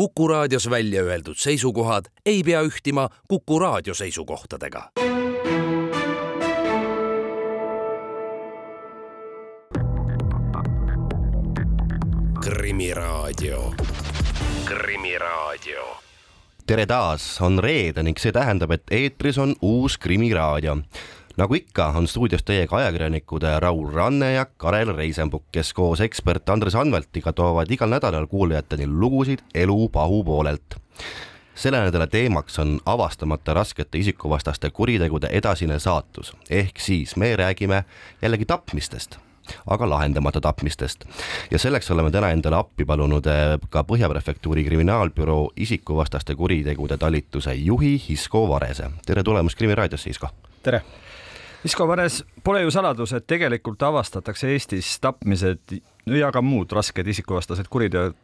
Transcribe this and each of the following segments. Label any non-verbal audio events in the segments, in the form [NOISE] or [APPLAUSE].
Kuku raadios välja öeldud seisukohad ei pea ühtima Kuku raadio seisukohtadega. krimiraadio, Krimiraadio. tere taas, on reede ning see tähendab, et eetris on uus Krimiraadio nagu ikka, on stuudios teiega ajakirjanikud Raul Ranne ja Karel Reisenbuk, kes koos ekspert Andres Anveltiga toovad igal nädalal kuulajateni lugusid elu pahupoolelt. selle nädala teemaks on avastamata raskete isikuvastaste kuritegude edasine saatus, ehk siis me räägime jällegi tapmistest aga lahendamata tapmistest. ja selleks oleme täna endale appi palunud eh, ka Põhja Prefektuuri kriminaalbüroo isikuvastaste kuritegude talituse juhi Hisko Varese. tere tulemast Krimi raadiosse, Hisko! tere! Isko Vares, pole ju saladus, et tegelikult avastatakse Eestis tapmised ja ka muud rasked isikuvastased kuriteod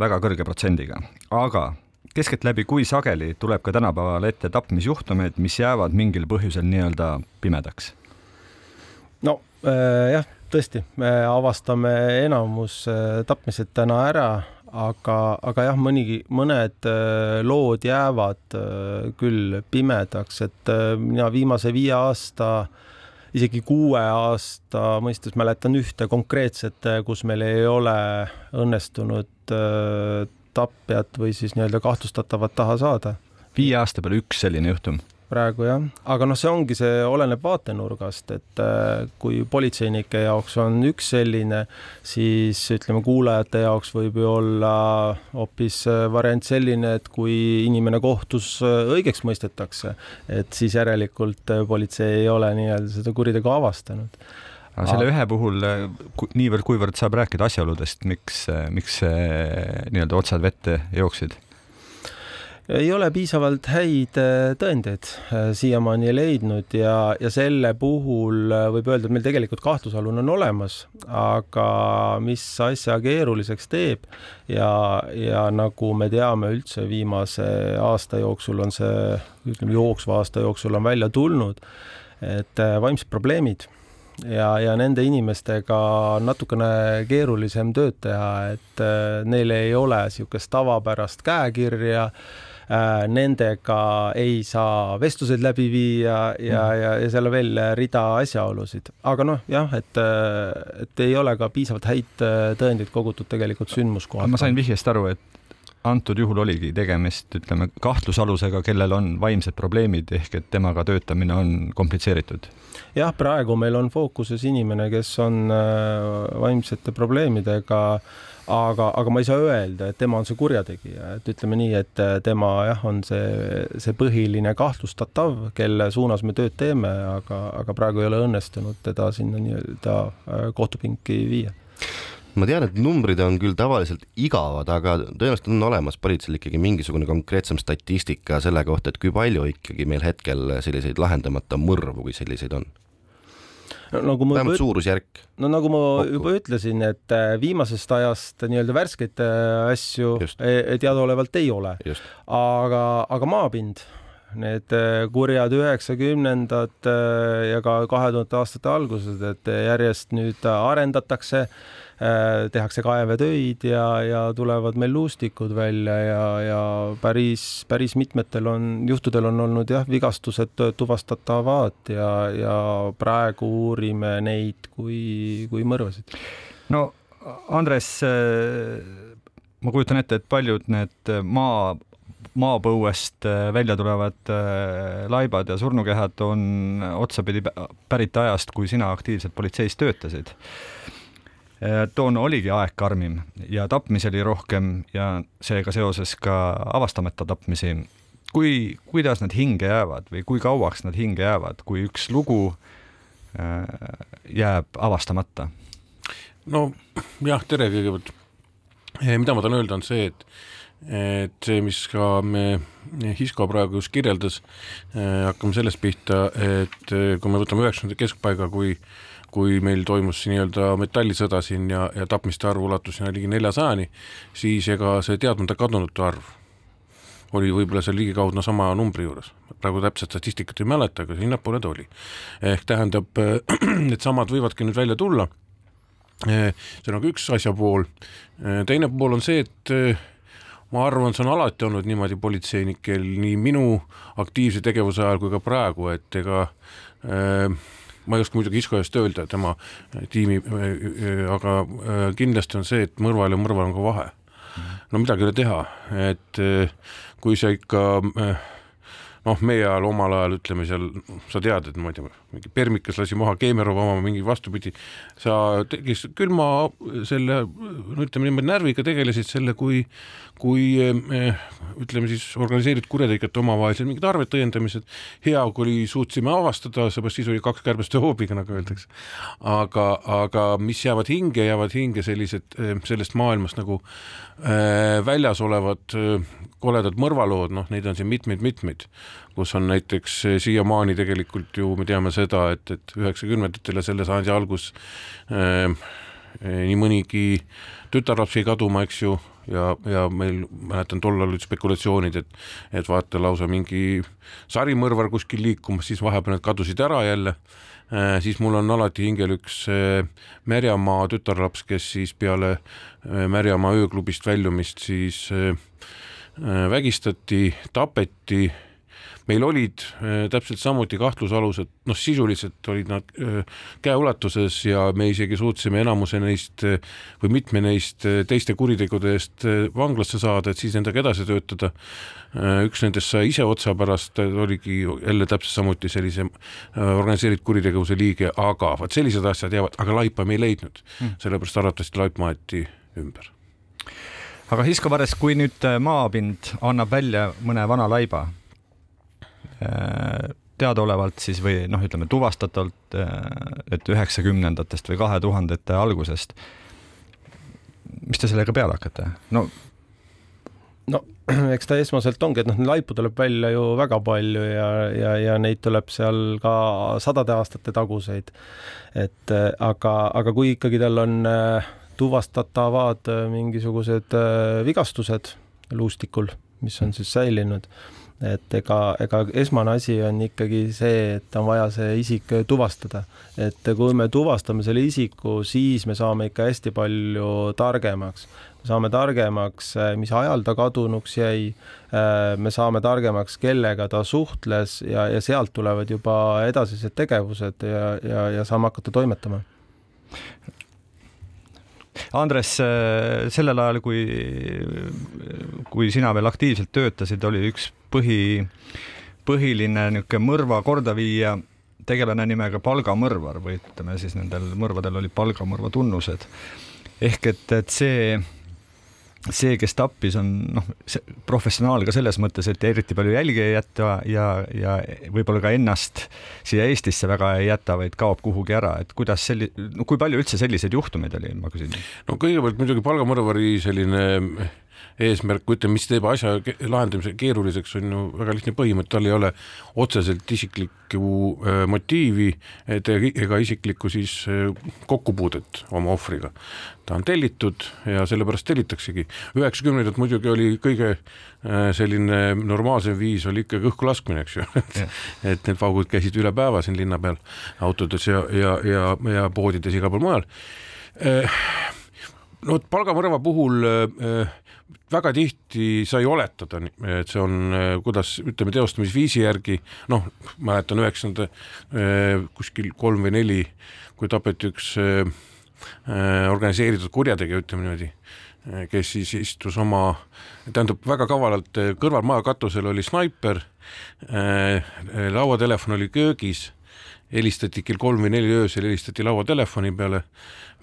väga kõrge protsendiga, aga keskeltläbi, kui sageli tuleb ka tänapäeval ette tapmisjuhtumeid, mis jäävad mingil põhjusel nii-öelda pimedaks? no äh, jah, tõesti, me avastame enamus äh, tapmised täna ära, aga, aga jah, mõnigi, mõned äh, lood jäävad äh, küll pimedaks, et äh, mina viimase viie aasta isegi kuue aasta mõistes mäletan ühte konkreetset, kus meil ei ole õnnestunud tapjat või siis nii-öelda kahtlustatavat taha saada. viie aasta peale üks selline juhtum praegu jah, aga noh, see ongi, see oleneb vaatenurgast, et äh, kui politseinike jaoks on üks selline, siis ütleme, kuulajate jaoks võib ju olla hoopis äh, variant selline, et kui inimene kohtus äh, õigeks mõistetakse, et siis järelikult politsei ei ole nii-öelda seda kuritegu avastanud. Aga selle ühe puhul niivõrd-kuivõrd saab rääkida asjaoludest, miks, miks nii-öelda otsad vette jooksid ei ole piisavalt häid äh, tõendeid äh, siiamaani leidnud ja, ja selle puhul äh, võib öelda, et meil tegelikult kahtlusalune on olemas, aga mis asja keeruliseks teeb ja, ja nagu me teame üldse viimase aasta jooksul on see, ütleme jooksva aasta jooksul on välja tulnud, et vaimsed probleemid ja, ja nende inimestega natukene keerulisem tööd teha, et neil ei ole niisugust tavapärast käekirja Äh, nendega ei saa vestluseid läbi viia ja mm., ja, ja seal on veel rida asjaolusid, aga noh, jah, et, et ei ole ka piisavalt häid äh, tõendeid kogutud tegelikult sündmuskohal. ma sain vihjest aru, et antud juhul oligi tegemist, ütleme, kahtlusalusega, kellel on vaimsed probleemid ehk et temaga töötamine on komplitseeritud? jah, praegu meil on fookuses inimene, kes on äh, vaimsete probleemidega aga, aga ma ei saa öelda, et tema on see kurjategija, et ütleme nii, et äh, tema jah, on see, see põhiline kahtlustatav, kelle suunas me tööd teeme, aga, aga praegu ei ole õnnestunud teda sinna nii-öelda äh, kohtupinki viia ma tean, et numbrid on küll tavaliselt igavad, aga tõenäoliselt on olemas politseil ikkagi mingisugune konkreetsem statistika selle kohta, et kui palju ikkagi meil hetkel selliseid lahendamata mõrvu, kui selliseid on no, nagu ma vähemalt suurusjärk. no nagu ma kokku. juba ütlesin, et äh, viimasest ajast nii-öelda värskeid äh, asju teadaolevalt ei ole, aga, aga maapind need äh, kurjad üheksakümnendad ja ka kahe tuhandete aastate algused, et järjest nüüd arendatakse tehakse kaevetöid ja, ja tulevad meil luustikud välja ja, ja päris, päris mitmetel on, juhtudel on olnud jah, vigastused tuvastatavad ja, ja praegu uurime neid kui, kui mõrvasid. no Andres, äh, ma kujutan ette, et paljud need maa maapõuest äh, välja tulevad laibad ja surnukehad on otsapidi pärit ajast, kui sina aktiivselt politseis töötasid Äh, toona oligi aeg karmim ja tapmisi oli rohkem ja seega seoses ka avastamata tapmisi. kui, kuidas nad hinge jäävad või kui kauaks nad hinge jäävad, kui üks lugu äh, jääb avastamata? no jah, tere kõigepealt. Eh, mida ma tahan öelda, on see, et et see, mis ka me Hisko praegu just kirjeldas, eh, hakkame sellest pihta, et eh, kui me võtame üheksakümnenda keskpaiga, kui äh, kui meil toimus nii-öelda metallisõda siin ja, ja tapmiste arv ulatus sinna ligi neljasajani, siis ega see teadmata kadunute arv oli võib-olla seal ligikaudu sama numbri juures. praegu täpset statistikat ei mäleta, aga sinnapoole ta oli. ehk tähendab, [CLEARS THROAT] needsamad võivadki nüüd välja tulla, see on nagu üks asja pool, teine pool on see, et ma arvan, see on alati olnud niimoodi politseinikel nii minu aktiivse tegevuse ajal kui ka praegu, et ega äh, ma ei oska muidugi Isko eest öelda tema tiimi, aga kindlasti on see, et mõrval ja mõrval on ka vahe. no midagi ei ole teha, et kui sa ikka noh, meie ajal, omal ajal ütleme seal, sa tead, et ma ei tea, mingi Permikas lasi maha Keemerova oma, mingi vastupidi, sa tegid külma selle, no ütleme niimoodi, närviga tegelesid selle, kui, kui eh, ütleme siis organiseeritud kurjategijate omavahelised mingid arved tõendamised, hea, kui suutsime avastada, seepärast siis oli kaks kärbest hoobiga, nagu öeldakse. aga, aga mis jäävad hinge, jäävad hinge sellised eh, sellest maailmast nagu äh, väljas olevad äh, koledad mõrvalood, noh, neid on siin mitmeid-mitmeid, kus on näiteks eh, siiamaani tegelikult ju me teame seda, et, et üheksakümnendatel ja selle sajandi algus äh, nii mõnigi tütarlaps jäi kaduma, eks ju, ja, ja meil mäletan tollal olid spekulatsioonid, et, et vaata lausa mingi sarimõrvar kuskil liikumas, siis vahepeal need kadusid ära jälle äh,. siis mul on alati hingel üks äh, Märjamaa tütarlaps, kes siis peale äh, Märjamaa ööklubist väljumist siis vägistati, tapeti, meil olid äh, täpselt samuti kahtlusalused, noh, sisuliselt olid nad äh, käeulatuses ja me isegi suutsime enamuse neist või mitme neist teiste kuritegude eest vanglasse saada, et siis nendega edasi töötada. üks nendest sai ise otsa pärast, oligi jälle täpselt samuti sellise organiseeritud kuritegevuse liige, aga vot sellised asjad jäävad, aga laipa me ei leidnud hmm., sellepärast arvatavasti laip maeti ümber aga Hisko Vares, kui nüüd äh, maapind annab välja mõne vana laiba, äh, teadaolevalt siis või noh, ütleme tuvastatavalt, äh, et üheksakümnendatest või kahe tuhandete algusest, mis te sellega peale hakkate? no no [CLEARS THROAT] eks ta esmaselt ongi, et noh, laipu tuleb välja ju väga palju ja, ja, ja neid tuleb seal ka sadade aastate taguseid. et aga, aga kui ikkagi tal on äh, tuvastatavad äh, mingisugused äh, vigastused luustikul, mis on siis säilinud. Et ega, ega esmane asi on ikkagi see, et on vaja see isik tuvastada, et kui me tuvastame selle isiku, siis me saame ikka hästi palju targemaks me saame targemaks, äh, mis ajal ta kadunuks jäi, me saame targemaks, kellega ta suhtles ja, ja sealt tulevad juba edasised tegevused ja, ja, ja saame hakata toimetama. Andres, äh, sellel ajal, kui, kui sina veel aktiivselt töötasid, oli üks põhi, põhiline niisugune mõrva kordaviija tegelane nimega palgamõrvar või ütleme siis nendel mõrvadel olid palgamõrva tunnused. ehk et, et see see, kes tappis, on noh, professionaal ka selles mõttes, et eriti palju jälgi ei jäta ja, ja võib-olla ka ennast siia Eestisse väga ei jäta, vaid kaob kuhugi ära, et kuidas selli-, no kui palju üldse selliseid juhtumeid oli, ma küsin? no kõigepealt muidugi palgamõrvari selline eesmärk, ütleme, mis teeb asja lahendamise keeruliseks, on ju väga lihtne põhimõte, tal ei ole otseselt isiklikku äh, motiivi ega isiklikku siis äh, kokkupuudet oma ohvriga. ta on tellitud ja sellepärast tellitaksegi. üheksakümnendad muidugi oli kõige äh, selline normaalsem viis oli ikkagi õhku laskmine, eks ju [LAUGHS] et need paugud käisid üle päeva siin linna peal autodes ja, ja, ja, ja poodides igal pool mujal no palgamõrva puhul äh, väga tihti sai oletada, et see on, kuidas ütleme, teostamisviisi järgi, noh, mäletan üheksakümnenda kuskil kolm või neli, kui tapeti üks organiseeritud kurjategija, ütleme niimoodi, kes siis istus oma, tähendab väga kavalalt kõrval maja katusel oli snaiper, lauatelefon oli köögis helistati kell kolm või neli öösel, helistati lauatelefoni peale,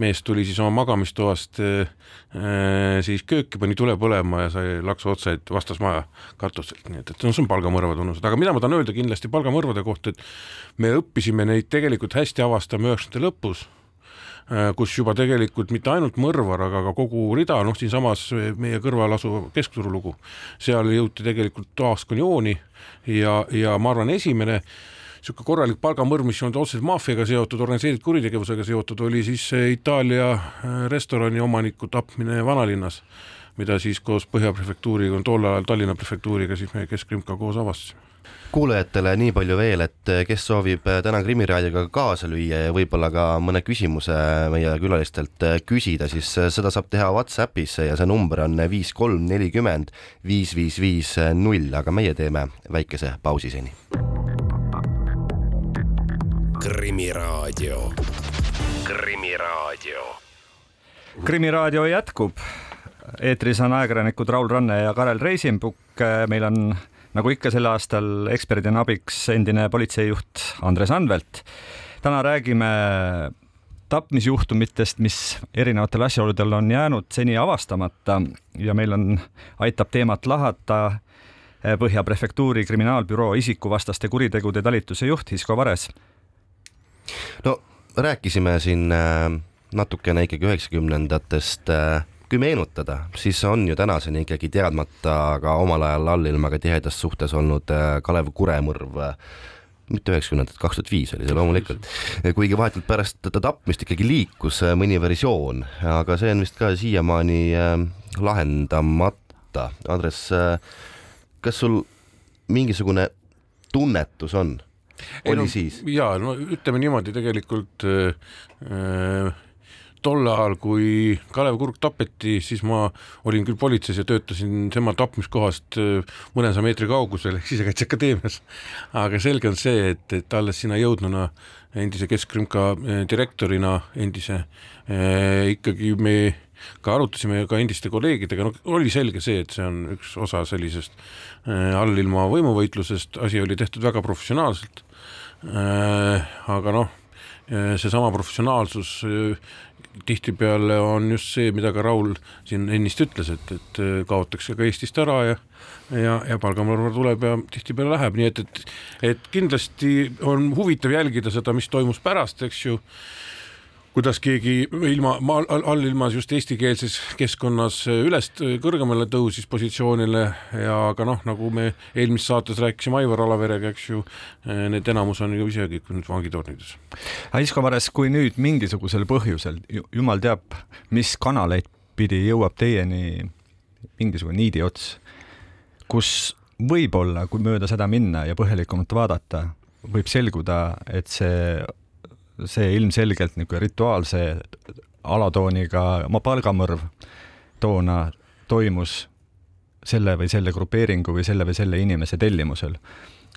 mees tuli siis oma magamistoast äh, äh, siis kööki, pani tule põlema ja sai laksu otsa, et vastas maja katuselt, nii et, et no see on palgamõrva tunnused, aga mida ma tahan öelda kindlasti palgamõrvade kohta, et me õppisime neid tegelikult hästi avastama üheksakümnendate lõpus äh, kus juba tegelikult mitte ainult mõrvar, aga ka kogu rida, noh, siinsamas meie kõrval asuv Keskturu lugu, seal jõuti tegelikult Taaskonjooni ja, ja ma arvan, esimene niisugune korralik palgamõrv, mis on otseselt maffiaga seotud, organiseeritud kuritegevusega seotud, oli siis Itaalia äh, restorani omaniku tapmine vanalinnas, mida siis koos Põhja prefektuuriga, tollel ajal Tallinna prefektuuriga siis meie Keskkrimm ka koos avastasime kuulajatele nii palju veel, et kes soovib täna Krimiraadioga kaasa lüüa ja võib-olla ka mõne küsimuse meie külalistelt küsida, siis seda saab teha Whatsappis ja see number on viis kolm nelikümmend viis viis viis null, aga meie teeme väikese pausi seni. Krimiraadio, Krimiraadio. krimiraadio jätkub eetris on ajakirjanikud Raul Ranne ja Karel Reisimbuk. meil on nagu ikka sel aastal eksperdina abiks endine politseijuht Andres Anvelt. täna räägime tapmisjuhtumitest, mis erinevatel asjaoludel on jäänud seni avastamata ja meil on, aitab teemat lahata Põhja prefektuuri kriminaalbüroo isikuvastaste kuritegude talituse juht Hisko Vares. No rääkisime siin äh, natukene ikkagi üheksakümnendatest äh, kui meenutada, siis on ju tänaseni ikkagi teadmata ka omal ajal allilmaga tihedas suhtes olnud äh, Kalev Kure mõrv mitte üheksakümnendat, kaks tuhat viis oli see loomulikult, kuigi vahetult pärast teda tapmist ikkagi liikus mõni versioon, aga see on vist ka siiamaani lahendamata. Andres, kas sul mingisugune tunnetus on? Oli no, siis? ja no ütleme niimoodi tegelikult äh, tol ajal, kui Kalev Kurk tapeti, siis ma olin küll politseis ja töötasin tema tapmiskohast äh, mõnesaja meetri kaugusel ehk Sisekaitseakadeemias. aga selge on see, et, et alles sinna jõudnuna endise Keskrümka äh, direktorina, endise eh, ikkagi me ka arutasime ka endiste kolleegidega, no oli selge see, et see on üks osa sellisest allilma võimuvõitlusest, asi oli tehtud väga professionaalselt aga noh, seesama professionaalsus tihtipeale on just see, mida ka Raul siin ennist ütles, et, et äh, kaotakse ka Eestist ära ja ja, ja palgamõrvar tuleb ja tihtipeale läheb, nii et, et, et kindlasti on huvitav jälgida seda, mis toimus pärast, eks ju kuidas keegi ilma, allilmas just eestikeelses keskkonnas üles kõrgemale tõusis positsioonile ja ka noh, nagu me eelmises saates rääkisime Aivar Alaverega, eks ju, need enamus on ju ise kõik nüüd vangitornides. Aisko Vares, kui nüüd mingisugusel põhjusel, jumal teab, mis kanaleid pidi jõuab teieni mingisugune niidiots, kus võib-olla, kui mööda seda minna ja põhjalikumalt vaadata, võib selguda, et see see ilmselgelt niisugune rituaalse alatooniga oma palgamõrv toona toimus selle või selle grupeeringu või selle või selle inimese tellimusel.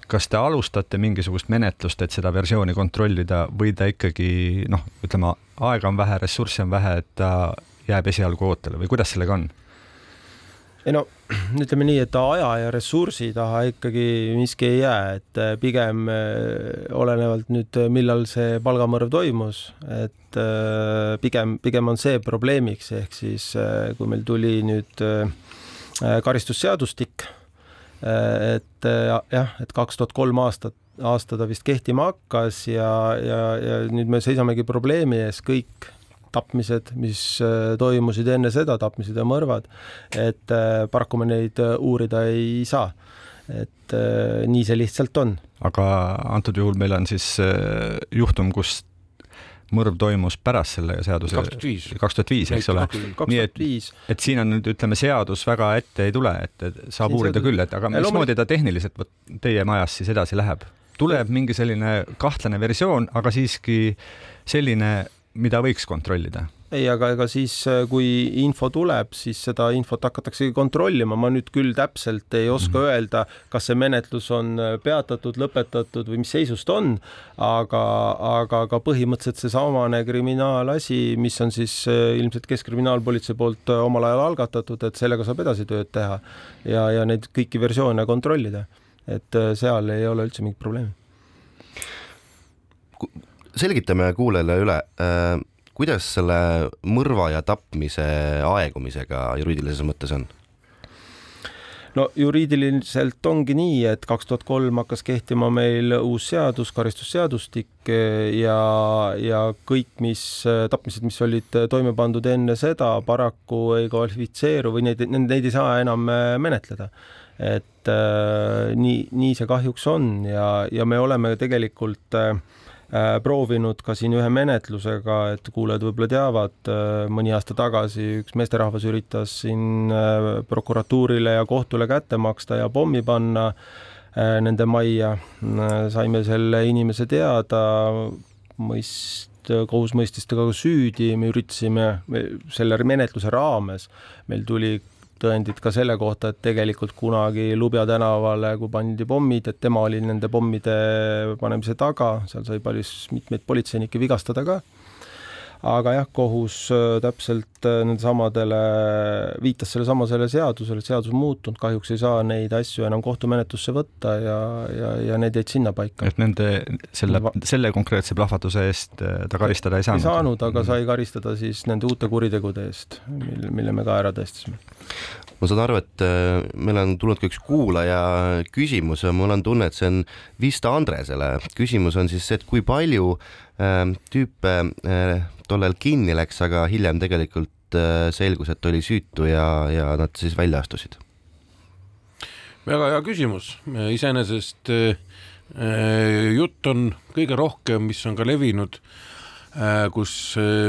kas te alustate mingisugust menetlust, et seda versiooni kontrollida või ta ikkagi noh, ütleme, aega on vähe, ressurssi on vähe, et ta jääb esialgu ootele või kuidas sellega on? Ei no [CLEARS THROAT] ütleme nii, et aja ja ressursi taha ikkagi miski ei jää, et äh, pigem äh, olenevalt nüüd, äh, millal see palgamõrv toimus, et pigem, pigem on see probleemiks, ehk siis kui meil tuli nüüd karistusseadustik, et jah, et kaks tuhat kolm aastat aasta ta vist kehtima hakkas ja, ja, ja nüüd me seisamegi probleemi ees kõik tapmised, mis äh, toimusid enne seda, tapmised ja mõrvad, et äh, paraku me neid äh, uurida ei saa. et nii see lihtsalt on. aga antud juhul meil on siis juhtum, kus mõrv toimus pärast selle seaduse kaks tuhat viis, kaks tuhat viis, eks ole. nii et, et siin on nüüd ütleme, seadus väga ette ei tule, et saab siin uurida seadus... küll, et aga mismoodi ta tehniliselt teie majas siis edasi läheb? tuleb mingi selline kahtlane versioon, aga siiski selline mida võiks kontrollida? ei, aga ega siis, äh, kui info tuleb, siis seda infot hakataksegi kontrollima, ma nüüd küll täpselt ei oska mm -hmm. öelda, kas see menetlus on äh, peatatud, lõpetatud või mis seisus ta on, aga, aga ka põhimõtteliselt seesamane kriminaalasi, mis on siis äh, ilmselt Keskkriminaalpolitsei poolt omal ajal algatatud, et sellega saab edasi tööd teha ja, ja neid kõiki versioone kontrollida. et seal ei ole üldse mingit probleemi selgitame kuulajale üle, äh, kuidas selle mõrva ja tapmise aegumisega juriidilises mõttes on? no juriidiliselt ongi nii, et kaks tuhat kolm hakkas kehtima meil uus seadus, karistusseadustik ja, ja kõik, mis tapmised, mis olid toime pandud enne seda, paraku ei kvalifitseeru või neid, neid ei saa enam menetleda. et äh, nii, nii see kahjuks on ja, ja me oleme tegelikult äh, Äh, proovinud ka siin ühe menetlusega, et kuulajad võib-olla teavad, äh, mõni aasta tagasi üks meesterahvas üritas siin äh, prokuratuurile ja kohtule kätte maksta ja pommi panna nende majja. saime selle inimese teada, mõist-, kohus mõistis ta ka süüdi, me üritasime selle menetluse raames, meil tuli tõendid ka selle kohta, et tegelikult kunagi Lubja tänavale, kui pandi pommid, et tema oli nende pommide panemise taga, seal sai palju mitmeid politseinikke vigastada ka aga jah, kohus äh, täpselt äh, nendesamadele, viitas sellesamasele seadusele, et seadus on muutunud, kahjuks ei saa neid asju enam kohtumenetlusse võtta ja, ja, ja need jäid sinnapaika. et nende, selle, selle konkreetse plahvatuse eest äh, ta karistada ei saanud? ei saanud, aga sai karistada siis nende uute kuritegude eest, mille, mille me ka ära tõestasime ma saan aru, et meil on tulnud ka üks kuulaja küsimus mul on tunne, et see on vist Andresele. küsimus on siis see, et kui palju äh, tüüpe äh, tollal kinni läks, aga hiljem tegelikult äh, selgus, et oli süütu ja, ja nad siis välja astusid? väga hea küsimus, iseenesest äh, äh, jutt on kõige rohkem, mis on ka levinud, kus,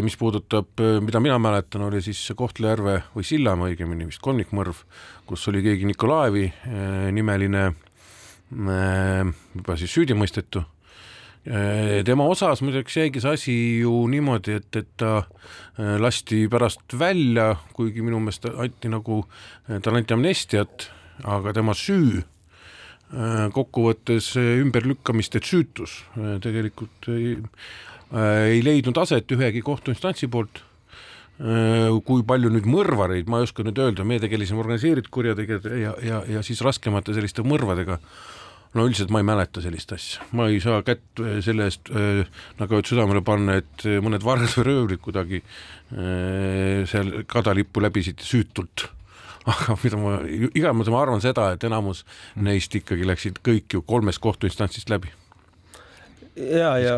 mis puudutab, mida mina mäletan, oli siis Kohtla-Järve või Sillamäe õigemini vist kolmikmõrv, kus oli keegi Nikolaevi nimeline juba siis süüdimõistetu Äh, tema osas muideks jäigi see asi ju niimoodi, et, et ta äh, lasti pärast välja, kuigi minu meelest anti nagu, äh, talle anti amnestiat, aga tema süü kokkuvõttes ümberlükkamist, et süütus tegelikult ei, ei leidnud aset ühegi kohtuinstantsi poolt. Kui palju nüüd mõrvareid, ma ei oska nüüd öelda, meie tegelesime organiseeritud kurjategijate ja, ja, ja siis raskemate selliste mõrvadega. No üldiselt ma ei mäleta sellist asja, ma ei saa kätt äh, selle eest äh, nagu et südamele panna, et äh, mõned vargad või röövlid kuidagi äh, seal kadalippu läbisid süütult. [LAUGHS] aga mida ma, igatahes ma arvan seda, et enamus neist ikkagi läksid kõik ju kolmest kohtuinstantsist läbi ja, ja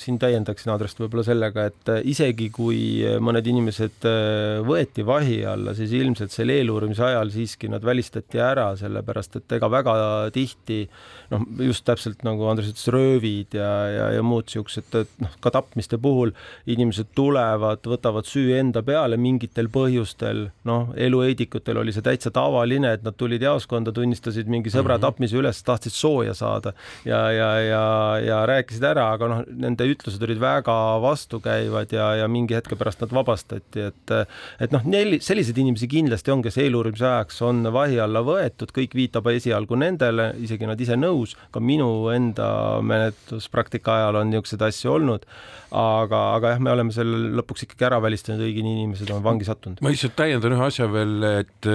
siin täiendaksin Adrest võib-olla sellega, et äh, isegi kui äh, mõned inimesed äh, võeti vahi alla, siis ilmselt selle eeluurimise ajal siiski nad välistati ära, sellepärast et ega väga tihti noh, just täpselt nagu Andres ütles, röövid ja, ja, ja muud siuksed, et noh, ka tapmiste puhul inimesed tulevad, võtavad süü enda peale mingitel põhjustel, noh, elueedikutel oli see täitsa tavaline, et nad tulid jaoskonda, tunnistasid mingi sõbra mm -hmm. tapmise üles, tahtsid sooja saada ja, ja, ja, ja rääkisid rääkisid ära, aga noh, nende ütlused olid väga vastukäivad ja, ja mingi hetke pärast nad vabastati, et et noh, selliseid inimesi kindlasti on, kes eeluurimise ajaks on vahi alla võetud, kõik viitab esialgu nendele, isegi nad ise nõus, ka minu enda menetluspraktika ajal on niisuguseid asju olnud, aga, aga jah, me oleme selle lõpuks ikkagi ära välistanud, õiged inimesed on vangi sattunud. ma lihtsalt täiendan ühe asja veel, et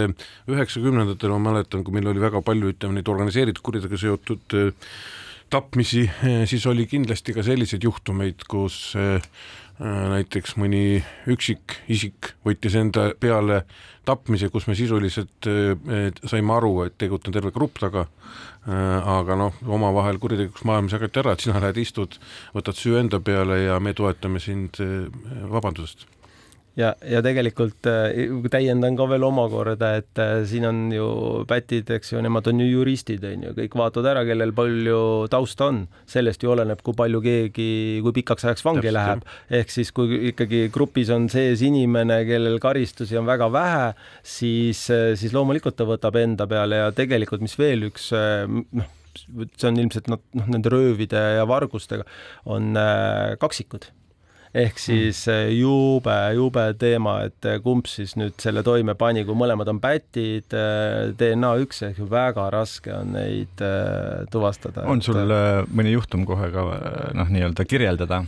üheksakümnendatel ma mäletan, kui meil oli väga palju, ütleme neid organiseeritud kuritega seotud tapmisi, eh, siis oli kindlasti ka selliseid juhtumeid, kus eh, eh, näiteks mõni üksik isik võttis enda peale tapmise, kus me sisuliselt saime aru, et tegelikult on terve grupp taga, aga noh, omavahel kuritegelikuks maailmas jagati ära, et sina lähed istud, võtad süü enda peale ja me toetame sind vabandusest ja, ja tegelikult äh, täiendan ka veel omakorda, et äh, siin on ju pätid, eks ju, nemad on ju juristid, on ju, kõik vaatavad ära, kellel palju tausta on, sellest ju oleneb, kui palju keegi, kui pikaks ajaks vangi Täpselt, läheb. ehk siis, kui ikkagi grupis on sees inimene, kellel karistusi on väga vähe, siis, äh, siis loomulikult ta võtab enda peale ja tegelikult, mis veel üks noh, see on ilmselt noh, nende röövide ja vargustega on kaksikud ehk siis mm. jube, jube teema, et eh, kumb siis nüüd selle toime pani, kui mõlemad on pätid, eh, DNA üks ehk väga raske on neid tuvastada. on sul et... mõni juhtum kohe ka noh, nii-öelda kirjeldada?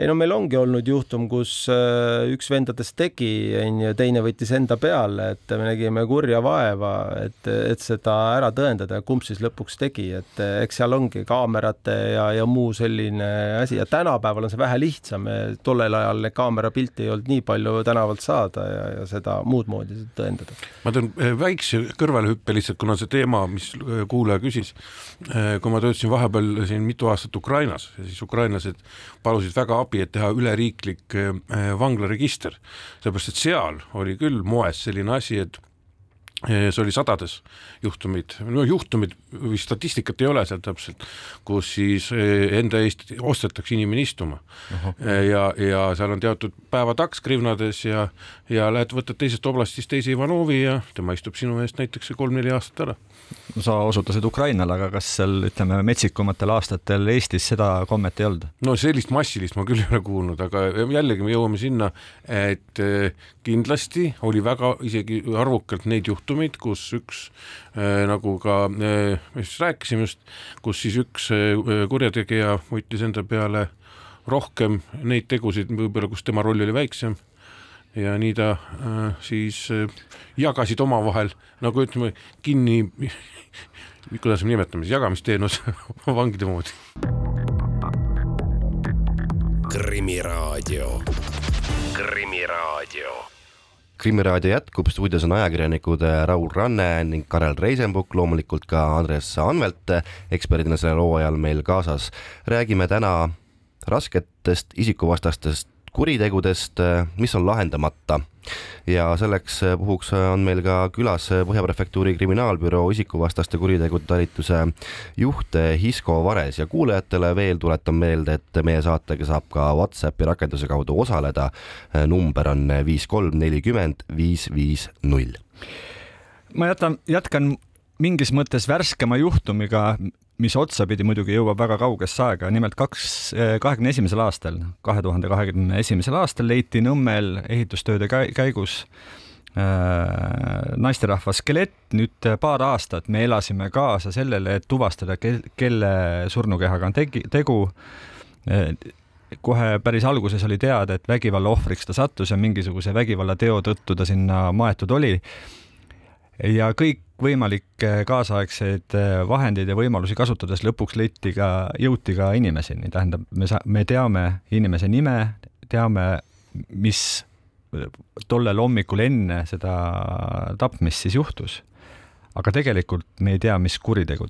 Ei no meil ongi olnud juhtum, kus äh, üks vendadest tegi, onju, teine võttis enda peale, et me nägime kurja vaeva, et, et seda ära tõendada, kumb siis lõpuks tegi, et eks seal ongi kaamerate ja, ja muu selline asi ja tänapäeval on see vähe lihtsam. tollel ajal neid kaamerapilte ei olnud nii palju tänavalt saada ja, ja seda muud moodi tõendada. ma teen äh, väikse kõrvalehüppe lihtsalt, kuna see teema, mis äh, kuulaja küsis, kui ma töötasin vahepeal siin mitu aastat Ukrainas, siis ukrainlased palusid väga abi et teha üleriiklik äh, vanglaregister, sellepärast et seal oli küll moes selline asi, et see oli sadades juhtumeid, no juhtumid või statistikat ei ole seal täpselt, kus siis enda eest ostetakse inimene istuma Aha. ja, ja seal on teatud päevataks krivnades ja, ja lähed, võtad teisest oblastist teise Ivanovi ja tema istub sinu eest näiteks kolm-neli aastat ära sa osutasid Ukrainale, aga kas seal ütleme metsikumatel aastatel Eestis seda kommet ei olnud? no sellist massilist ma küll ei ole kuulnud, aga jällegi me jõuame sinna, et kindlasti oli väga isegi arvukalt neid juhtumeid, kus üks äh, nagu ka äh,, me just rääkisime just, kus siis üks äh, kurjategija võttis enda peale rohkem neid tegusid, võib-olla kus tema roll oli väiksem ja nii ta siis jagasid omavahel nagu ütleme kinni, kuidas me nimetame siis, jagamisteenus [LAUGHS] vangide moodi. krimiraadio, Krimiraadio krimiraadio jätkub, stuudios on ajakirjanikud äh, Raul Ranne ning Karel Reisenbuk, loomulikult ka Andres Anvelt eksperdina sellel hooajal meil kaasas. räägime täna rasketest isikuvastastest kuritegudest, mis on lahendamata ja selleks puhuks on meil ka külas Põhja Prefektuuri kriminaalbüroo isikuvastaste kuritegude talituse juht Hisko Vares ja kuulajatele veel tuletan meelde, et meie saatega saab ka Whatsappi rakenduse kaudu osaleda. number on viis kolm nelikümmend viis viis null. ma jätan, jätkan mingis mõttes värskema juhtumiga, mis otsapidi muidugi jõuab väga kaugesse aega, nimelt kaks, eh, kahekümne esimesel aastal, kahe tuhande kahekümne esimesel aastal leiti Nõmmel ehitustööde käigus äh, naisterahva skelett, nüüd paar aastat me elasime kaasa sellele, et tuvastada, kelle surnukehaga on tegi, tegu äh, kohe päris alguses oli teada, et vägivalla ohvriks ta sattus ja mingisuguse vägivallateo tõttu ta sinna maetud oli. Ja kõik kõikvõimalikke kaasaegseid äh, vahendeid ja võimalusi kasutades lõpuks leiti ka, jõuti ka inimeseni, tähendab, me sa-, me teame inimese nime, teame, mis tollel hommikul enne seda tapmist siis juhtus. aga tegelikult me ei tea, mis kuritegu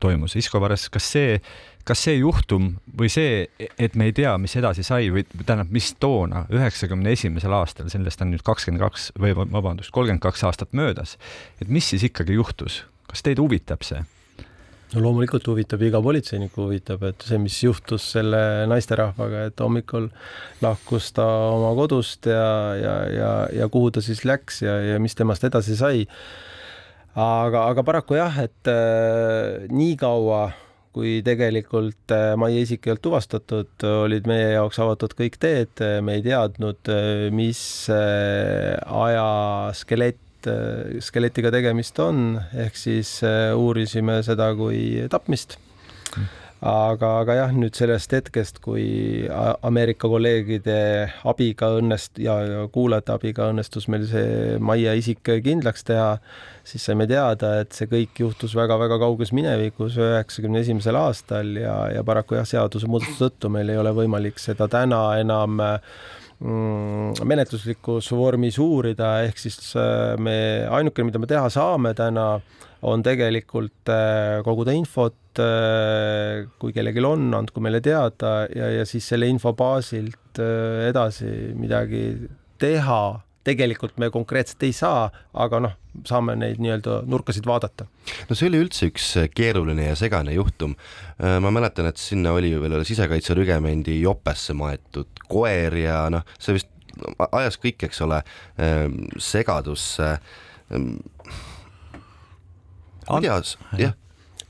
toimus. Isko Vares, kas see kas see juhtum või see, et me ei tea, mis edasi sai või tähendab, mis toona, üheksakümne esimesel aastal, sellest on nüüd kakskümmend kaks või vabandust, kolmkümmend kaks aastat möödas, et mis siis ikkagi juhtus, kas teid huvitab see? no loomulikult huvitab, iga politseinikku huvitab, et see, mis juhtus selle naisterahvaga, et hommikul lahkus ta oma kodust ja, ja, ja, ja kuhu ta siis läks ja, ja mis temast edasi sai. aga, aga paraku jah, et äh, nii kaua kui tegelikult äh, Maie isik ei olnud tuvastatud, olid meie jaoks avatud kõik teed, me ei teadnud, äh, mis äh, aja skelett, skeletiga tegemist on, ehk siis uurisime seda kui tapmist aga, aga jah, nüüd sellest hetkest, kui Ameerika kolleegide abiga õnnest- ja, ja kuulajate abiga õnnestus meil see Maie isik kindlaks teha, siis saime teada, et see kõik juhtus väga-väga kauges minevikus, üheksakümne esimesel aastal ja, ja paraku jah, seadusemuudatuse tõttu meil ei ole võimalik seda täna enam mm, menetluslikus vormis uurida, ehk siis äh, me, ainukene, mida me teha saame täna, on tegelikult äh, koguda infot, äh, kui kellelgi on, andku meile teada ja, ja siis selle info baasilt edasi midagi teha. Tegelikult me konkreetselt ei saa, aga noh, saame neid nii-öelda nurkasid vaadata. no see oli üldse üks keeruline ja segane juhtum. ma mäletan, et sinna oli ju veel sisekaitserügemendi jopesse maetud koer ja noh, see vist ajas kõik, eks ole, segadusse kuidas, jah?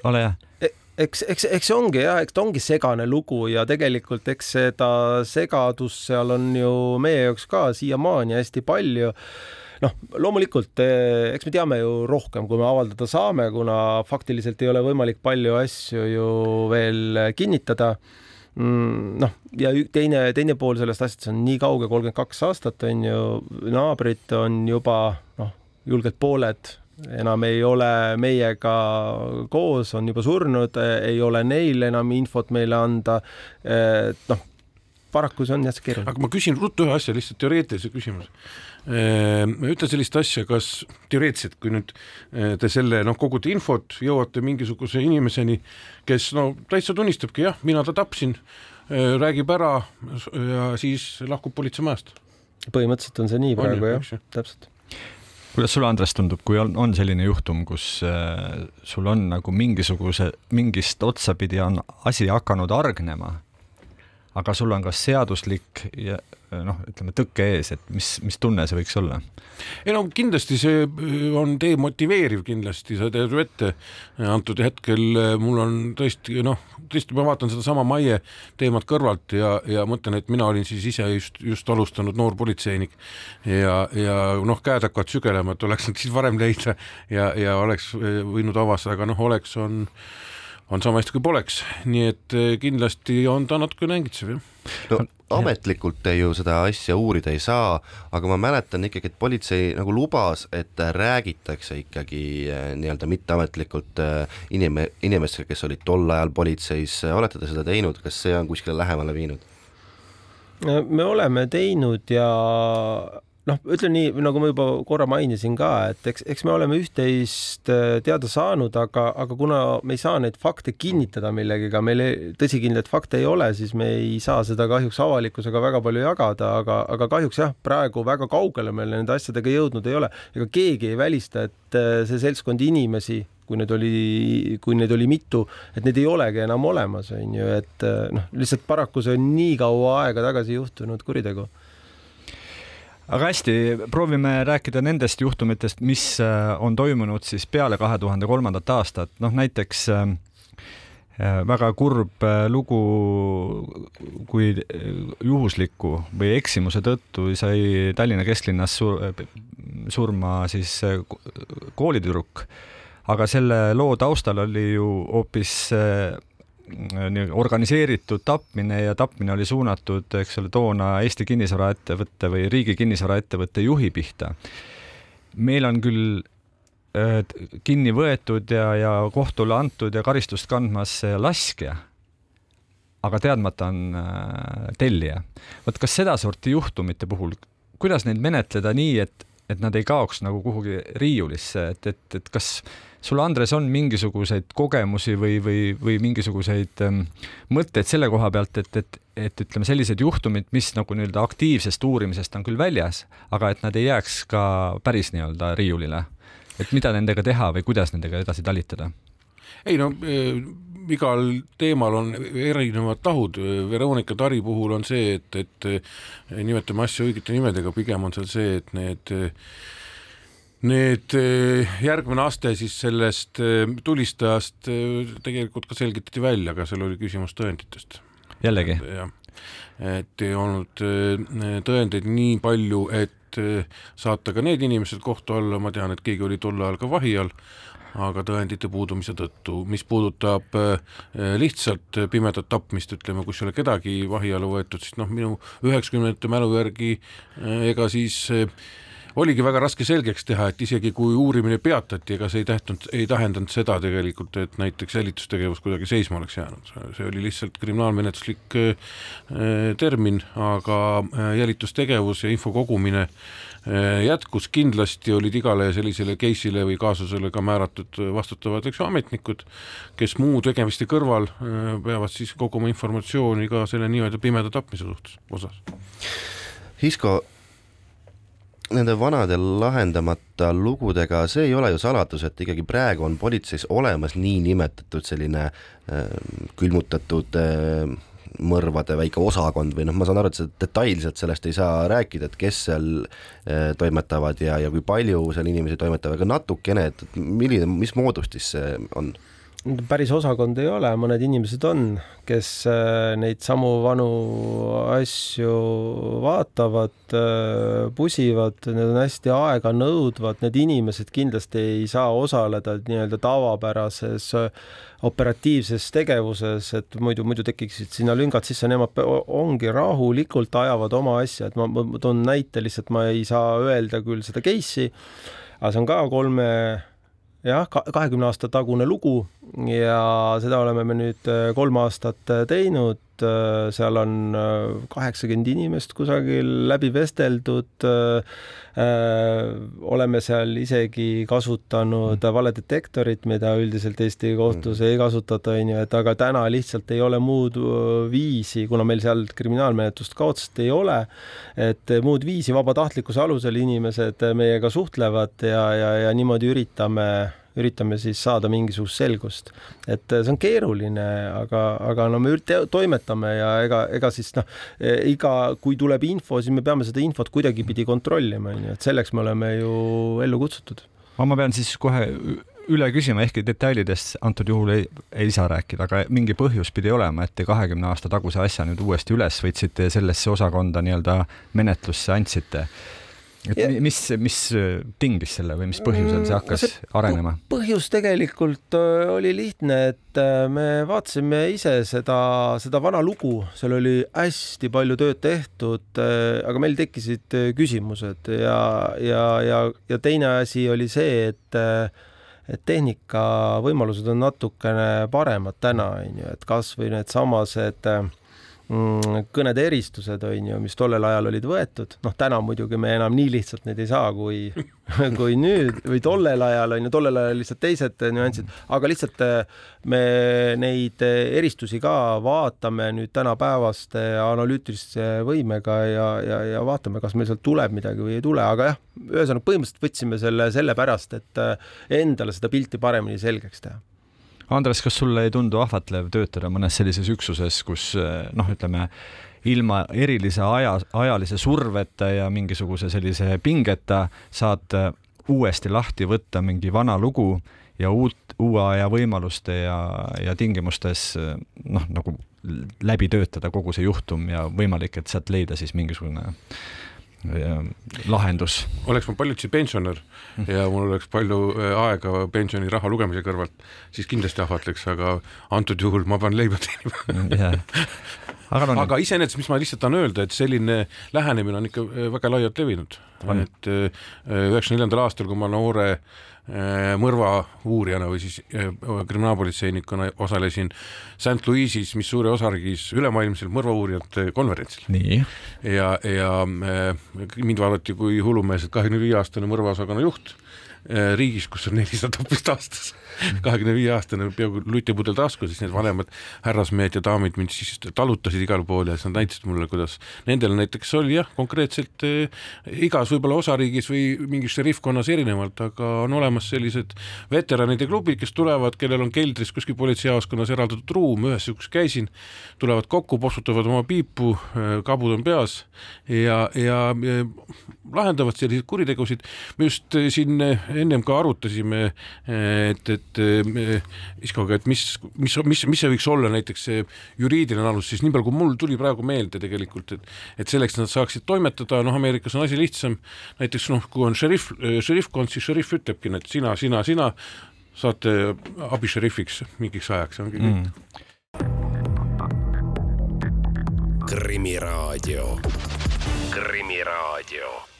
ole hea e, eks, eks, eks see ongi jah, eks ta ongi segane lugu ja tegelikult eks seda segadust seal on ju meie jaoks ka siiamaani hästi palju. Noh, loomulikult eh, eks me teame ju rohkem, kui me avaldada saame, kuna faktiliselt ei ole võimalik palju asju ju veel kinnitada mm, noh, ja teine, teine pool sellest asjast on nii kauge, kolmkümmend kaks aastat on ju, naabrid on juba noh, julgelt pooled enam ei ole meiega koos, on juba surnud, ei ole neil enam infot meile anda. et noh, paraku see on jah keeruline. aga ma küsin ruttu ühe asja, lihtsalt teoreetilise küsimuse. Ehm, ütle sellist asja, kas teoreetiliselt, kui nüüd eh, te selle noh, kogute infot, jõuate mingisuguse inimeseni, kes no täitsa tunnistabki jah, mina ta tapsin, eh, räägib ära ja siis lahkub politseimajast. põhimõtteliselt on see nii praegu jah, täpselt kuidas sulle, Andres, tundub, kui on, on selline juhtum, kus äh, sul on nagu mingisuguse, mingist otsapidi on asi hakanud hargnema, aga sul on ka seaduslik ja noh, ütleme tõkke ees, et mis, mis tunne see võiks olla? ei no kindlasti see on demotiveeriv kindlasti, sa tead ju ette, antud hetkel mul on tõesti noh, tõesti ma vaatan sedasama Maie teemat kõrvalt ja, ja mõtlen, et mina olin siis ise just, just alustanud noor politseinik ja, ja noh, käed hakkavad sügelema, et oleks nad siis varem leida ja, ja oleks võinud avastada, aga noh, oleks on on sama hästi kui poleks, nii et eh, kindlasti on ta natuke nängitsev jah. no ametlikult te ju seda asja uurida ei saa, aga ma mäletan ikkagi, et politsei nagu lubas, et räägitakse ikkagi eh, nii-öelda mitteametlikult eh, inim-, inimestega, kes olid tol ajal politseis, olete te seda teinud, kas see on kuskile lähemale viinud? me oleme teinud ja noh, ütlen nii, nagu ma juba korra mainisin ka, et eks, eks me oleme üht-teist äh, teada saanud, aga, aga kuna me ei saa neid fakte kinnitada millegagi, meil tõsikindlaid fakte ei ole, siis me ei saa seda kahjuks avalikkusega väga palju jagada, aga, aga kahjuks jah, praegu väga kaugele me nende asjadega jõudnud ei ole. ega keegi ei välista, et äh, see seltskond inimesi, kui neid oli, kui neid oli mitu, et neid ei olegi enam olemas, on ju, et äh, noh, lihtsalt paraku see on nii kaua aega tagasi juhtunud kuritegu aga hästi, proovime rääkida nendest juhtumitest, mis äh, on toimunud siis peale kahe tuhande kolmandat aastat, noh näiteks äh, äh, väga kurb lugu, kui juhusliku või eksimuse tõttu sai Tallinna kesklinnas sur surma siis koolitüdruk, aga selle loo taustal oli ju hoopis organiseeritud tapmine ja tapmine oli suunatud, eks ole, toona Eesti kinnisvaraettevõtte või riigi kinnisvaraettevõtte juhi pihta. meil on küll äh, kinni võetud ja, ja kohtule antud ja karistust kandmas laskja, aga teadmata on äh, tellija. vot kas sedasorti juhtumite puhul, kuidas neid menetleda nii, et, et nad ei kaoks nagu kuhugi riiulisse, et, et, et kas sul, Andres, on mingisuguseid kogemusi või, või, või mingisuguseid ähm, mõtteid selle koha pealt, et, et, et ütleme, sellised juhtumid, mis nagu nii-öelda aktiivsest uurimisest on küll väljas, aga et nad ei jääks ka päris nii-öelda riiulile. et mida nendega teha või kuidas nendega edasi talitada? ei no äh, igal teemal on erinevad tahud, Veronika Tari puhul on see, et, et äh, nimetame asju õigete nimedega, pigem on seal see, et need äh, Need eh, järgmine aste siis sellest eh, tulistajast eh, tegelikult ka selgitati välja, aga seal oli küsimus tõenditest. jällegi? jah, et ei olnud tõendeid nii palju, et saata ka need inimesed kohtu alla, ma tean, et keegi oli tol ajal ka vahi all, aga tõendite puudumise tõttu, mis puudutab lihtsalt pimedat tapmist, ütleme, kus ei ole kedagi vahi alla võetud, siis noh, minu üheksakümnendate mälu järgi ega siis oligi väga raske selgeks teha, et isegi kui uurimine peatati, ega see ei tähtnud, ei tähendanud seda tegelikult, et näiteks jälitustegevus kuidagi seisma oleks jäänud, see oli lihtsalt kriminaalmenetluslik äh, termin, aga äh, jälitustegevus ja info kogumine äh, jätkus, kindlasti olid igale sellisele case'ile või kaasusele ka määratud vastutavad, eks ju, ametnikud, kes muu tegemiste kõrval peavad siis koguma informatsiooni ka selle nii-öelda pimeda tapmise suhtes, osas. Hisko, nende vanade lahendamata lugudega, see ei ole ju saladus, et ikkagi praegu on politseis olemas niinimetatud selline äh, külmutatud äh, mõrvade väike osakond või noh, ma saan aru, et see detailselt sellest ei saa rääkida, et kes seal äh, toimetavad ja, ja kui palju seal inimesi toimetavad, aga natukene, et milline, mis moodustis see on? Päris osakond ei ole, mõned inimesed on, kes äh, neid samu vanu asju vaatavad, äh, pusivad, need on hästi aeganõudvad, need inimesed kindlasti ei saa osaleda nii-öelda tavapärases äh, operatiivses tegevuses, et muidu, muidu tekiksid sinna lüngad sisse, nemad ongi rahulikult ajavad oma asja, et ma, ma toon näite lihtsalt, ma ei saa öelda küll seda case'i, aga see on ka kolme jah, kahekümne aasta tagune lugu ja seda oleme me nüüd äh, kolm aastat äh, teinud. Äh, seal on kaheksakümmend inimest kusagil läbi vesteldud. oleme seal isegi kasutanud mm. valedetektorit, mida üldiselt Eesti kohtus mm. ei kasutata, onju, et aga täna lihtsalt ei ole muud viisi, kuna meil seal kriminaalmenetlust ka otseselt ei ole, et muud viisi vabatahtlikkuse alusel inimesed meiega suhtlevad ja, ja, ja niimoodi üritame üritame siis saada mingisugust selgust. et see on keeruline, aga, aga no me toimetame ja ega, ega siis noh, iga, kui tuleb info, siis me peame seda infot kuidagipidi kontrollima, on ju, et selleks me oleme ju ellu kutsutud. ma pean siis kohe üle küsima, ehkki detailidest antud juhul ei, ei saa rääkida, aga mingi põhjus pidi olema, et te kahekümne aasta taguse asja nüüd uuesti üles võtsite ja sellesse osakonda nii-öelda menetlusse andsite et ja, mis, mis tingis selle või mis põhjusel see hakkas see arenema? põhjus tegelikult oli lihtne, et me vaatasime ise seda, seda vana lugu, seal oli hästi palju tööd tehtud, aga meil tekkisid küsimused ja, ja, ja, ja teine asi oli see, et et tehnika võimalused on natukene paremad täna, on ju, et kasvõi needsamased mm, kõnede eristused, on ju, mis tollel ajal olid võetud, noh, täna muidugi me enam nii lihtsalt neid ei saa, kui [LAUGHS] kui nüüd või tollel ajal on ju, tollel ajal lihtsalt teised nüansid, aga lihtsalt äh, me neid eristusi ka vaatame nüüd tänapäevaste analüütilise võimega ja, ja, ja vaatame, kas meil sealt tuleb midagi või ei tule, aga jah, ühesõnaga põhimõtteliselt võtsime selle sellepärast, et äh, endale seda pilti paremini selgeks teha Andres, kas sulle ei tundu ahvatlev töötada mõnes sellises üksuses, kus äh, noh, ütleme ilma erilise aja, ajalise surveta ja mingisuguse sellise pingeta saad äh, uuesti lahti võtta mingi vana lugu ja uut, uue aja võimaluste ja, ja tingimustes äh, noh, nagu läbi töötada kogu see juhtum ja võimalik, et sealt leida siis mingisugune lahendus. oleks ma paljutsi pensionär ja mul oleks palju äh, aega pensioniraha lugemise kõrvalt, siis kindlasti ahvatleks, aga antud juhul ma pean leiba teenima. Aga, no, aga iseenesest, mis ma lihtsalt tahan öelda, et selline lähenemine on ikka äh, väga laialt levinud, et äh, üheksakümne neljandal aastal, kui ma noore Äh, mõrva uurijana või siis äh, kriminaalpolitseinikuna osalesin St Louis'is, Missouri osariigis ülemaailmsel mõrvauurijate konverentsil. ja, ja äh, mind vaadati kui hullumeelset kahekümne viie aastane mõrvaosakonna juht riigis, kus on nelisada tapmist aastas [LAUGHS] kahekümne viie aastane peaaegu lutipudel taskus, siis need vanemad härrasmehed ja daamid mind siis talutasid igal pool ja siis nad näitasid mulle, kuidas nendel näiteks oli jah, konkreetselt eh, igas võib-olla osariigis või mingis šerifkonnas erinevalt, aga on olemas sellised veteranide klubid, kes tulevad, kellel on keldris kuskil politseijaoskonnas eraldatud ruum, ühes niisuguses käisin, tulevad kokku, postutavad oma piipu, eh, kabud on peas ja, ja, ja lahendavad selliseid kuritegusid. me just eh, siin ennem ka arutasime, et, et et Iskoga, et mis, mis, mis, mis see võiks olla näiteks see juriidiline alus, siis nii palju, kui mul tuli praegu meelde tegelikult, et et selleks nad saaksid toimetada, noh, Ameerikas on asi lihtsam, näiteks noh, kui on šerif, šerifkond, siis šerif ütlebki, et sina, sina, sina saate abišerifiks mingiks ajaks, ongi kõik. Mm.. krimiraadio, Krimiraadio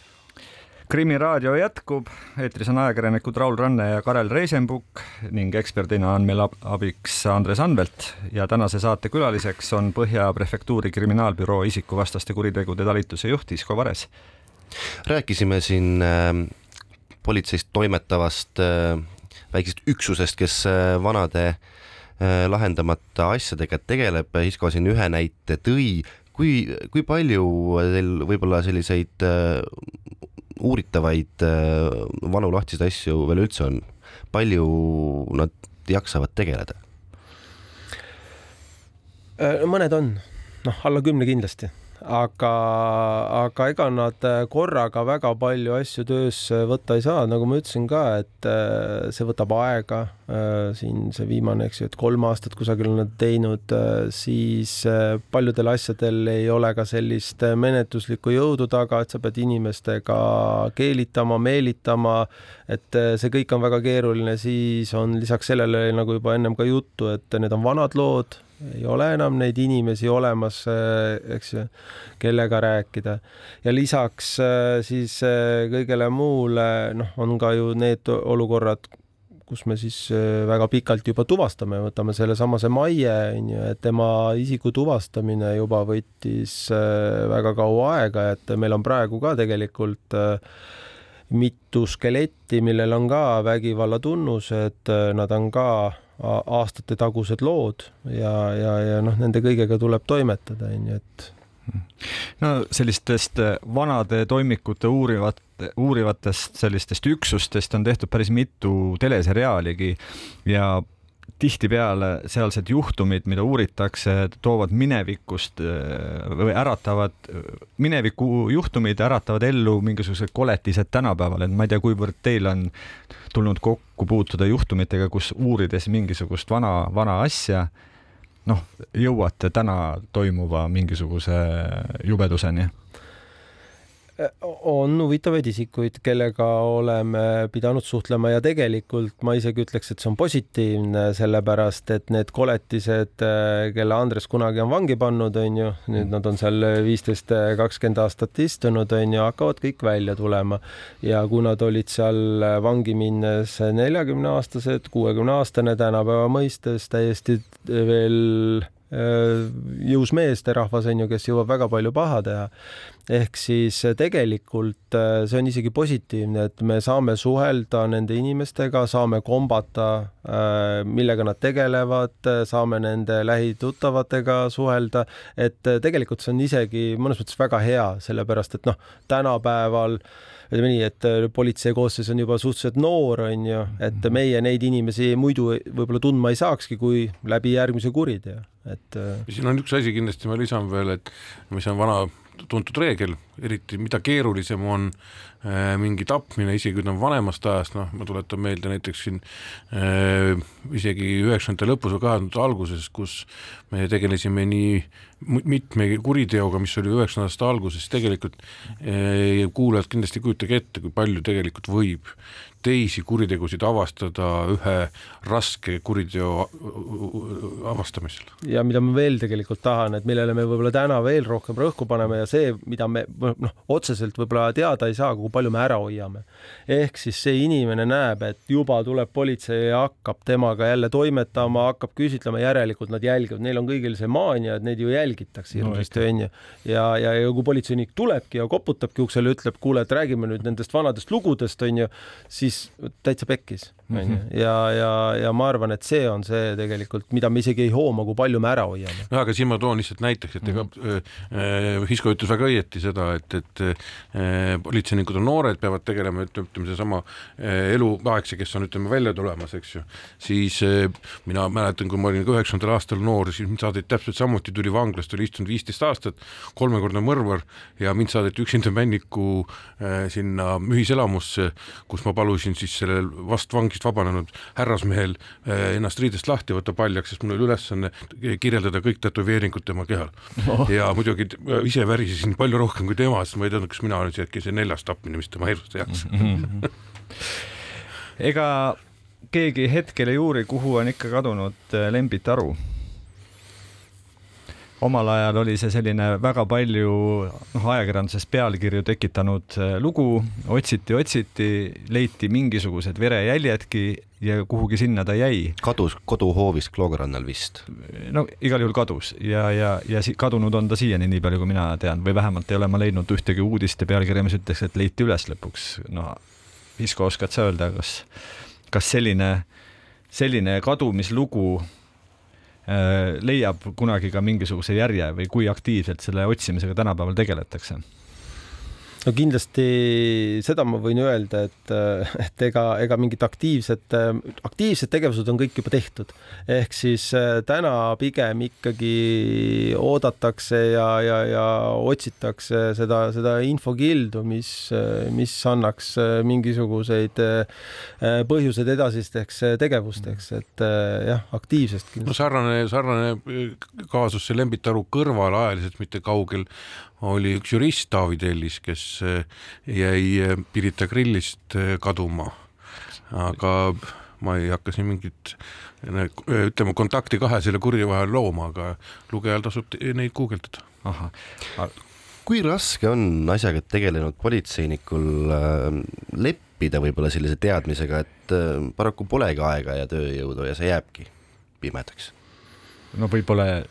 krimiraadio jätkub, eetris on ajakirjanikud Raul Ranne ja Karel Reisenbuk ning eksperdina on meil abiks Andres Anvelt. Ja tänase saate külaliseks on Põhja Prefektuuri kriminaalbüroo isikuvastaste kuritegude talituse juht Isko Vares. rääkisime siin äh, politseist toimetavast äh, väiksest üksusest, kes äh, vanade äh, lahendamata asjadega tegeleb, Isko siin ühe näite tõi, kui, kui palju teil võib-olla selliseid äh, uuritavaid äh, vanu lahtiseid asju veel üldse on? palju nad jaksavad tegeleda? Äh, mõned on, noh, alla kümne kindlasti aga, aga ega nad äh, korraga väga palju asju töös võtta ei saa, nagu ma ütlesin ka, et äh, see võtab aega. Äh, siin see viimane, eks ju, et kolm aastat kusagil on nad teinud, siis paljudel asjadel ei ole ka sellist menetluslikku jõudu taga, et sa pead inimestega keelitama, meelitama, et see kõik on väga keeruline, siis on lisaks sellele nagu juba ennem ka juttu, et need on vanad lood ei ole enam neid inimesi olemas, äh, eks ju, kellega rääkida. ja lisaks äh, siis äh, kõigele muule, noh, on ka ju need olukorrad, kus me siis väga pikalt juba tuvastame, võtame sellesamase Maie, on ju, et tema isiku tuvastamine juba võttis väga kaua aega, et meil on praegu ka tegelikult mitu skeletti, millel on ka vägivalla tunnused, nad on ka aastate tagused lood ja, ja, ja noh, nende kõigega tuleb toimetada, onju, et no sellistest vanade toimikute uurivat uurivatest sellistest üksustest on tehtud päris mitu teleseriaaligi ja tihtipeale sealsed juhtumid, mida uuritakse, toovad minevikust või äratavad, mineviku juhtumid äratavad ellu mingisugused koletised tänapäeval, et ma ei tea, kuivõrd teil on tulnud kokku puutuda juhtumitega, kus uurides mingisugust vana, vana asja, noh, jõuate täna toimuva mingisuguse jubeduseni on huvitavaid isikuid, kellega oleme pidanud suhtlema ja tegelikult ma isegi ütleks, et see on positiivne, sellepärast et need koletised, kelle Andres kunagi on vangi pannud, on ju, nüüd nad on seal viisteist, kakskümmend aastat istunud, on ju, hakkavad kõik välja tulema. ja kui nad olid seal vangi minnes neljakümne aastased, kuuekümne aastane tänapäeva mõistes täiesti veel Äh, jõus meesterahvas on ju, kes jõuab väga palju paha teha. ehk siis äh, tegelikult äh, see on isegi positiivne, et me saame suhelda nende inimestega, saame kombata, millega nad tegelevad, saame nende lähituttavatega suhelda, et tegelikult see on isegi mõnes mõttes väga hea, sellepärast et noh, tänapäeval ütleme nii, et politsei koosseis on juba suhteliselt noor, on ju, et mhm. meie neid inimesi muidu võib-olla tundma ei saakski, kui läbi järgmise kuriteo et. Äh, siin on üks asi kindlasti ma lisan veel, et mis on vana tuntud reegel, eriti mida keerulisem on äh, mingi tapmine, isegi kui ta on vanemast ajast, noh, ma tuletan meelde näiteks siin äh, isegi üheksakümnendate lõpus või kahe tuhandete alguses, kus me tegelesime nii mitme kuriteoga, mis oli üheksakümnendate alguses, tegelikult äh, kuulajad kindlasti kujutage ette, kui palju tegelikult võib teisi kuritegusid avastada ühe raske kuriteo avastamisel. ja mida ma veel tegelikult tahan, et millele me võib-olla täna veel rohkem rõhku paneme ja see, mida me noh, otseselt võib-olla teada ei saa, kui palju me ära hoiame. ehk siis see inimene näeb, et juba tuleb politsei ja hakkab temaga jälle toimetama, hakkab küsitlema, järelikult nad jälgivad, neil on kõigil see maania, et neid ju jälgitakse hirmsasti no,, onju. ja, ja, ja kui politseinik tulebki ja koputabki uksele, ütleb, kuule, et räägime nüüd nendest vanadest lugudest, onju, siis täitsa pekkis Mhm. ja, ja, ja ma arvan, et see on see tegelikult, mida me isegi ei hooma, kui palju me ära hoiame. no aga siin ma toon lihtsalt näiteks, et ega mm -hmm. Hisko ütles väga õieti seda, et, et äh, politseinikud on noored, peavad tegelema, ütleme seesama äh, eluaegse, kes on, ütleme, välja tulemas, eks ju, siis mina mäletan, kui ma olin üheksakümnendal aastal noor, siis mind saadeti täpselt samuti, tuli vanglast, oli istunud viisteist aastat, kolmekordne mõrvar ja mind saadeti üksinda Männiku sinna ühiselamusse, kus ma palusin siis sellel vastvangil vangist vabanenud härrasmehel eh, ennast riidest lahti võtta paljaks, sest mul oli ülesanne kirjeldada kõik tätoveeringud tema kehal. Oh.. ja muidugi ise värisesin palju rohkem kui tema, sest ma ei teadnud, kas mina olin see äkki see neljas tapmine, mis tema hirmsasti jagas [LAUGHS] ega keegi hetkel ei uuri, kuhu on ikka kadunud eh, Lembit Aru omal ajal oli see selline väga palju noh, ajakirjanduses pealkirju tekitanud äh, lugu, otsiti, otsiti, leiti mingisugused verejäljedki ja kuhugi sinna ta jäi. kadus koduhoovis Kloogarannal vist? no igal juhul kadus ja, ja, ja kadunud on ta siiani, nii palju kui mina tean, või vähemalt ei ole ma leidnud ühtegi uudist ja pealkirja, mis ütleks, et leiti üles lõpuks. no Isko, oskad sa öelda, kas, kas selline, selline kadumislugu leiab kunagi ka mingisuguse järje või kui aktiivselt selle otsimisega tänapäeval tegeletakse? No kindlasti seda ma võin öelda, et, et ega, ega mingit aktiivset, aktiivsed tegevused on kõik juba tehtud. ehk siis äh, täna pigem ikkagi oodatakse ja, ja, ja otsitakse seda, seda infokildu, mis, mis annaks mingisuguseid äh, põhjuseid edasisteks tegevusteks, et äh, jah, aktiivsest. no sarnane, sarnane kaasus see Lembitaru kõrval ajaliselt mitte kaugel oli üks jurist Taavi Tellis, kes eh, jäi eh, Pirita grillist eh, kaduma. aga ma ei hakka siin mingit ütleme kontakti kahe selle kurja vahel looma, aga lugejal tasub neid guugeldada. kui raske on asjaga tegelenud politseinikul leppida võib-olla sellise teadmisega, et paraku polegi aega ja tööjõudu ja see jääbki pimedaks? no võib-olla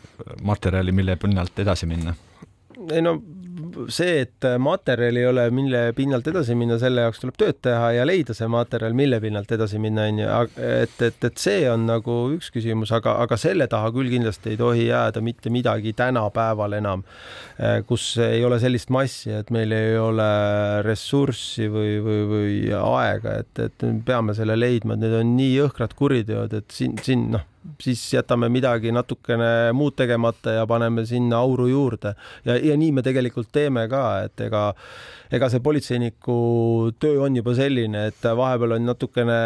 materjali, mille pinnalt edasi minna ei no see, et materjali ei ole, mille pinnalt edasi minna, selle jaoks tuleb tööd teha ja leida see materjal, mille pinnalt edasi minna, onju. et, et, et see on nagu üks küsimus, aga, aga selle taha küll kindlasti ei tohi jääda mitte midagi tänapäeval enam, eh, kus ei ole sellist massi, et meil ei ole ressurssi või, või, või aega, et, et me peame selle leidma, et need on nii jõhkrad kuriteod, et siin, siin noh siis jätame midagi natukene muud tegemata ja paneme sinna auru juurde ja, ja nii me tegelikult teeme ka, et ega ega see politseiniku töö on juba selline, et vahepeal on natukene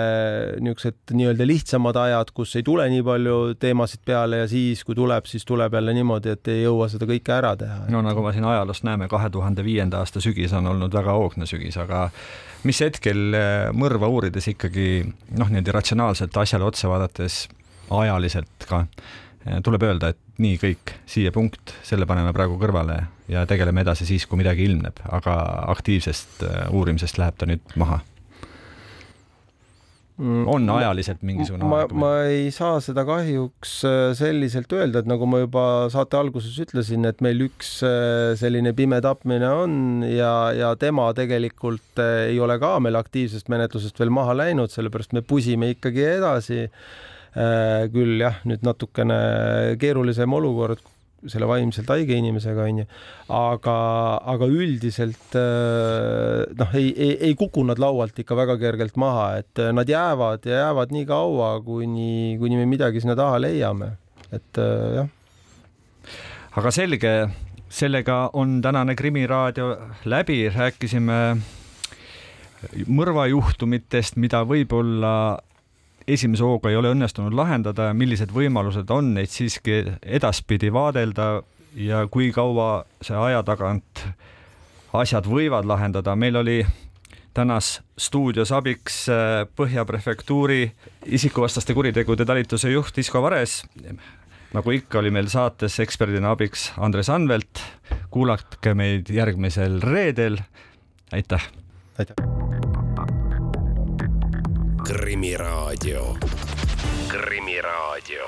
niisugused nii-öelda lihtsamad ajad, kus ei tule nii palju teemasid peale ja siis, kui tuleb, siis tuleb jälle niimoodi, et ei jõua seda kõike ära teha. no nagu me siin ajaloost näeme, kahe tuhande viienda aasta sügis on olnud väga hoogne sügis, aga mis hetkel mõrva uurides ikkagi noh, niimoodi ratsionaalselt asjale otsa vaadates ajaliselt ka. Tuleb öelda, et nii kõik, siia punkt, selle paneme praegu kõrvale ja tegeleme edasi siis, kui midagi ilmneb, aga aktiivsest äh, uurimisest läheb ta nüüd maha. Mm, on ajaliselt mingisugune ma, ma ei saa seda kahjuks äh, selliselt öelda, et nagu ma juba saate alguses ütlesin, et meil üks äh, selline pime tapmine on ja, ja tema tegelikult ei ole ka meil aktiivsest menetlusest veel maha läinud, sellepärast me pusime ikkagi edasi küll jah, nüüd natukene keerulisem olukord selle vaimselt haige inimesega onju, aga, aga üldiselt äh, noh, ei, ei, ei kuku nad laualt ikka väga kergelt maha, et äh, nad jäävad ja jäävad nii kaua, kuni, kuni me midagi sinna taha leiame, et jah. aga selge, sellega on tänane Krimiraadio läbi, rääkisime mõrvajuhtumitest, mida võib-olla esimese hooga ei ole õnnestunud lahendada ja millised võimalused on neid siiski edaspidi vaadelda ja kui kaua see aja tagant asjad võivad lahendada, meil oli tänas stuudios abiks äh, Põhja prefektuuri isikuvastaste kuritegude talituse juht Isko Vares. nagu ikka, oli meil saates eksperdina abiks Andres Anvelt. kuulake meid järgmisel reedel. aitäh. aitäh. Krimiraadio. krimiraadio